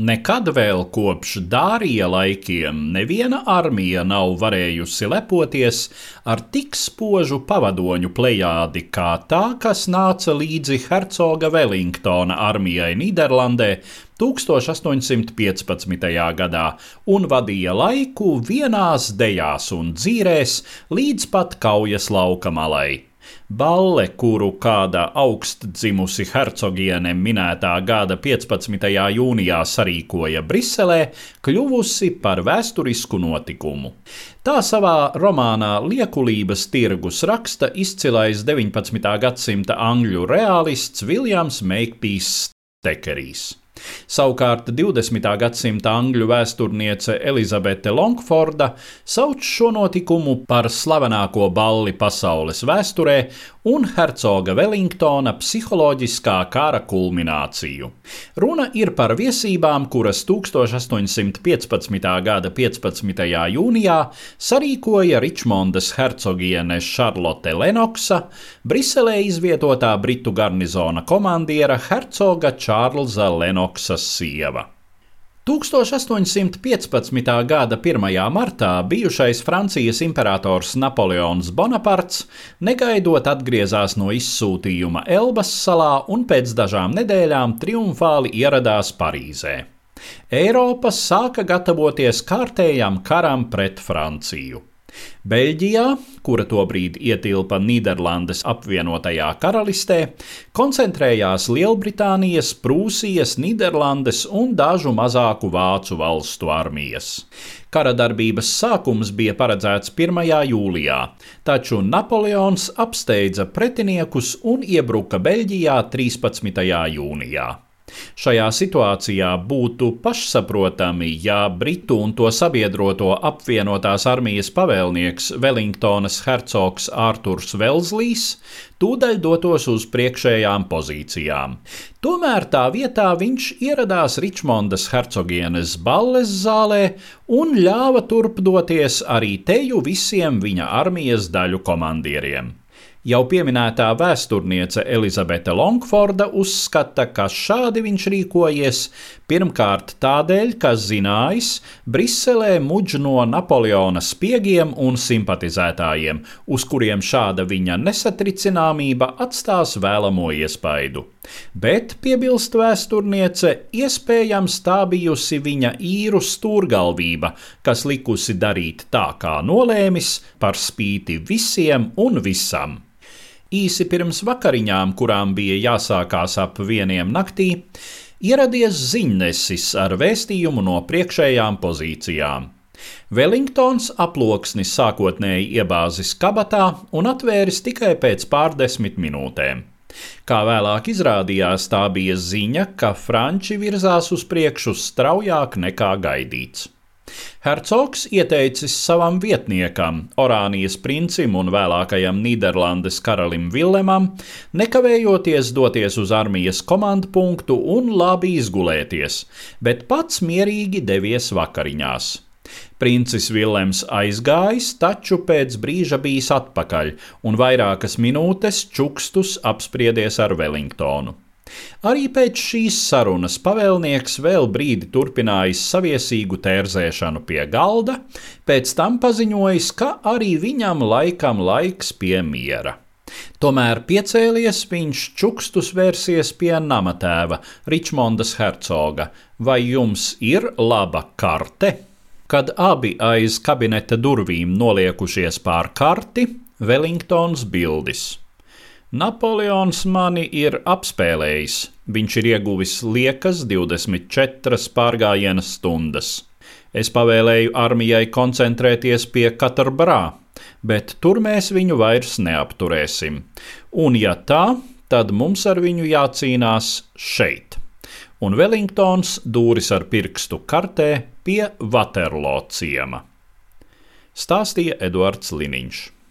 Nekad vēl kopš Dārija laikiem neviena armija nav varējusi lepoties ar tik spožu pavadoņu plejādi kā tā, kas nāca līdzi hercoga Wellingtona armijai Nīderlandē 1815. gadā un vadīja laiku vienās dejās un dzīrēs līdz pat kaujas lauka malai. Balle, kuru kāda augstdzimusi hercogiene minētā gada 15. jūnijā sarīkoja Briselē, kļuvusi par vēsturisku notikumu. Tā savā romānā Liekulības tirgus raksta izcilais 19. gadsimta angļu realists Viljams Meikpīs Tekerijs. Savukārt 20. gadsimta angļu vēsturniece Elizabete Longforda sauc šo notikumu par slavenāko balli pasaules vēsturē un hercoga Wellingtona psiholoģiskā kara kulmināciju. Runa ir par viesībām, kuras 1815. gada 15. jūnijā sarīkoja Ričmondas hercogiene Šarlote Lenoksa, Briselē izvietotā britu garnizona komandiera hercoga Čārlza Lenoksa. Noksas sieva. 1815. gada 1. martā bijušais Francijas imperators Napoleons Bonaparts negaidot atgriezās no izsūtījuma Elbas salā un pēc dažām nedēļām triumfāli ieradās Parīzē. Eiropa sāka gatavoties kārtējam karam pret Franciju. Beļģijā, kura tobrīd ietilpa Nīderlandes apvienotajā karalistē, koncentrējās Lielbritānijas, Prūsijas, Nīderlandes un dažu mazāku vācu valstu armijas. Kara darbības sākums bija paredzēts 1. jūlijā, taču Napoleons apsteidza pretiniekus un iebruka Beļģijā 13. jūnijā. Šajā situācijā būtu pašsaprotami, ja Britu un to sabiedroto apvienotās armijas pavēlnieks Wellingtonas hercogs Ārturs Velslīs tūdaļ dotos uz priekšējām pozīcijām. Tomēr tā vietā viņš ieradās Ričmondas hercogienes balles zālē un ļāva turpdoties arī teju visiem viņa armijas daļu komandieriem. Jau pieminētā vēsturniece Elizabete Longforda uzskata, ka šādi viņš rīkojies pirmkārt tādēļ, ka zinājis Briselē muģ no Napoleona spiegiem un simpatizētājiem, uz kuriem šāda viņa nesatricināmība atstās vēlamo iespaidu. Bet, piebilst vēsturniece, iespējams tā bijusi viņa īru stūrgalvība, kas likusi darīt tā, kā nolēmis, par spīti visiem un visam. Īsi pirms vakariņām, kurām bija jāsākās ap vieniem naktī, ieradies ziņnesis ar vēstījumu no priekšējām pozīcijām. Wellingtons aploksni sākotnēji iebāzis kabatā un atvēris tikai pēc pārdesmit minūtēm. Kā vēlāk izrādījās, tā bija ziņa, ka franči virzās uz priekšu straujāk nekā gaidīts. Hercogs ieteicis savam vietniekam, Orānijas princim un vēlākajam Nīderlandes karalim Villemam, nekavējoties doties uz armijas komandu punktu un labi izgulēties, bet pats mierīgi devies vakariņās. Princis Vilems aizgājis, taču pēc brīža bijis atpakaļ un vairākas minūtes čukstus apspriedies ar Wellingtonu. Arī pēc šīs sarunas pavēlnieks vēl brīdi turpinājis saviesīgu tērzēšanu pie galda, pēc tam paziņojis, ka arī viņam laikam laiks pie miera. Tomēr piecēlies viņš čukstus vērsies pie namatēva Ričmondas hercoga. Vai jums ir laba karte? Kad abi aiz kabineta durvīm noliekušies pār karti, Wellingtons bildis. Napoleons mani ir apspēlējis. Viņš ir ieguvis liekas 24 pārgājiena stundas. Es pavēlēju armijai koncentrēties pie Katarbrā, bet tur mēs viņu vairs neapturēsim. Un ja tā, tad mums ar viņu jācīnās šeit. Un Wellingtons dūris ar pirkstu kartē pie Vaterlo ciema. Stāstīja Eduards Liniņš.